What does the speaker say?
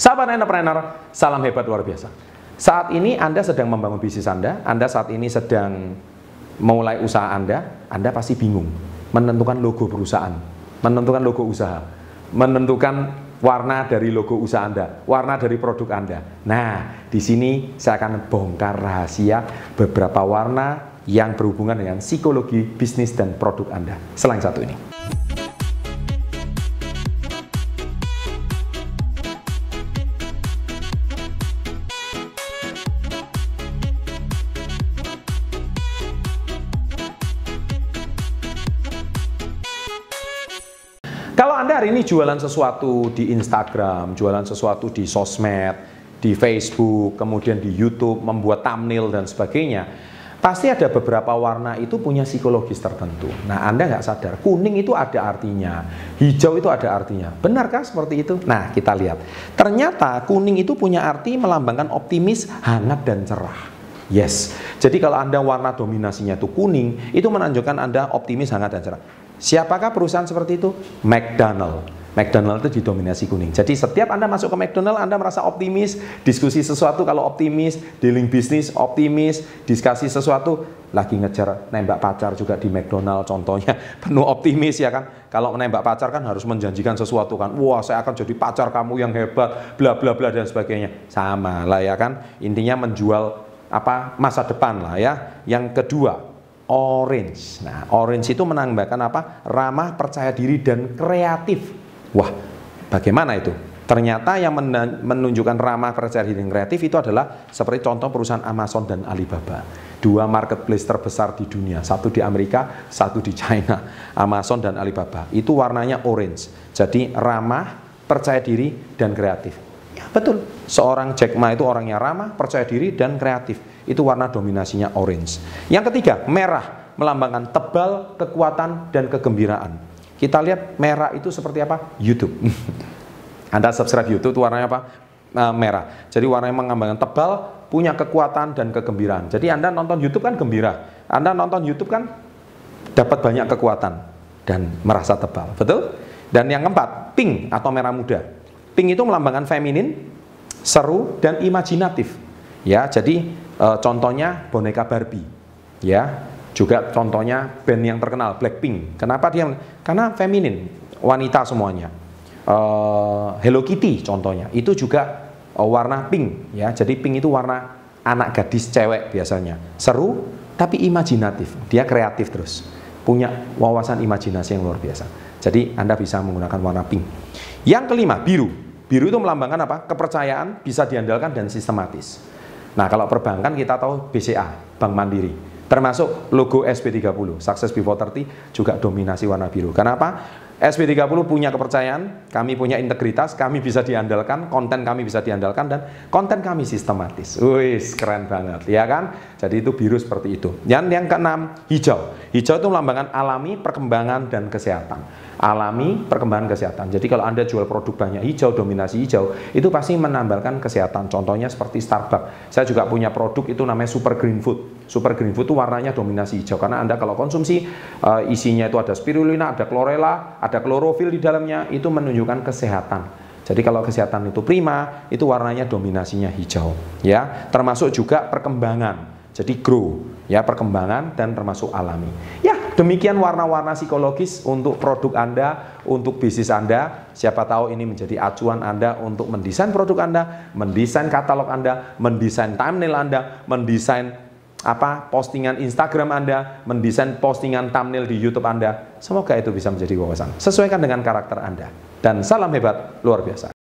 Teman-teman entrepreneur, salam hebat luar biasa. Saat ini Anda sedang membangun bisnis Anda, Anda saat ini sedang mulai usaha Anda, Anda pasti bingung menentukan logo perusahaan, menentukan logo usaha, menentukan warna dari logo usaha Anda, warna dari produk Anda. Nah, di sini saya akan bongkar rahasia beberapa warna yang berhubungan dengan psikologi bisnis dan produk Anda. Selain satu ini. Anda ini jualan sesuatu di Instagram, jualan sesuatu di sosmed, di Facebook, kemudian di YouTube, membuat thumbnail dan sebagainya, pasti ada beberapa warna itu punya psikologis tertentu. Nah, Anda nggak sadar, kuning itu ada artinya, hijau itu ada artinya. Benarkah seperti itu? Nah, kita lihat. Ternyata kuning itu punya arti melambangkan optimis, hangat, dan cerah. Yes, jadi kalau Anda warna dominasinya itu kuning, itu menunjukkan Anda optimis, hangat, dan cerah. Siapakah perusahaan seperti itu? McDonald. McDonald itu didominasi kuning. Jadi setiap Anda masuk ke McDonald, Anda merasa optimis, diskusi sesuatu kalau optimis, dealing bisnis optimis, diskusi sesuatu, lagi ngejar nembak pacar juga di McDonald contohnya, penuh optimis ya kan. Kalau menembak pacar kan harus menjanjikan sesuatu kan, wah saya akan jadi pacar kamu yang hebat, bla bla bla dan sebagainya. Sama lah ya kan, intinya menjual apa masa depan lah ya. Yang kedua, orange. Nah, orange itu menambahkan apa? Ramah, percaya diri dan kreatif. Wah, bagaimana itu? Ternyata yang menunjukkan ramah, percaya diri dan kreatif itu adalah seperti contoh perusahaan Amazon dan Alibaba. Dua marketplace terbesar di dunia, satu di Amerika, satu di China. Amazon dan Alibaba. Itu warnanya orange. Jadi ramah, percaya diri dan kreatif. Betul. Seorang Jack Ma itu orangnya ramah, percaya diri dan kreatif itu warna dominasinya orange. Yang ketiga, merah melambangkan tebal, kekuatan, dan kegembiraan. Kita lihat merah itu seperti apa? YouTube. Anda subscribe YouTube itu warnanya apa? Uh, merah. Jadi warnanya melambangkan tebal, punya kekuatan dan kegembiraan. Jadi Anda nonton YouTube kan gembira. Anda nonton YouTube kan dapat banyak kekuatan dan merasa tebal. Betul? Dan yang keempat, pink atau merah muda. Pink itu melambangkan feminin, seru, dan imajinatif. Ya, jadi E, contohnya boneka Barbie, ya. Juga contohnya band yang terkenal Blackpink. Kenapa dia? Karena feminin, wanita semuanya. E, Hello Kitty contohnya, itu juga e, warna pink, ya. Jadi pink itu warna anak gadis cewek biasanya. Seru tapi imajinatif. Dia kreatif terus. Punya wawasan imajinasi yang luar biasa. Jadi Anda bisa menggunakan warna pink. Yang kelima, biru. Biru itu melambangkan apa? Kepercayaan, bisa diandalkan dan sistematis. Nah, kalau perbankan kita tahu BCA, Bank Mandiri. Termasuk logo SB30, Success Before 30 juga dominasi warna biru. Kenapa? SB30 punya kepercayaan, kami punya integritas, kami bisa diandalkan, konten kami bisa diandalkan, dan konten kami sistematis. Wih, keren banget, ya kan? Jadi itu biru seperti itu. Dan yang keenam, hijau. Hijau itu melambangkan alami, perkembangan, dan kesehatan. Alami, perkembangan kesehatan. Jadi kalau Anda jual produk banyak hijau, dominasi hijau, itu pasti menambahkan kesehatan. Contohnya seperti Starbucks. Saya juga punya produk itu namanya Super Green Food. Super Green Food itu warnanya dominasi hijau, karena Anda kalau konsumsi, uh, isinya itu ada spirulina, ada chlorella, ada klorofil di dalamnya, itu menunjukkan kesehatan. Jadi kalau kesehatan itu prima, itu warnanya dominasinya hijau, ya. Termasuk juga perkembangan. Jadi grow, ya perkembangan dan termasuk alami. Ya, demikian warna-warna psikologis untuk produk Anda, untuk bisnis Anda. Siapa tahu ini menjadi acuan Anda untuk mendesain produk Anda, mendesain katalog Anda, mendesain thumbnail Anda, mendesain apa postingan Instagram Anda, mendesain postingan thumbnail di YouTube Anda. Semoga itu bisa menjadi wawasan. Sesuaikan dengan karakter Anda. Dan salam hebat luar biasa.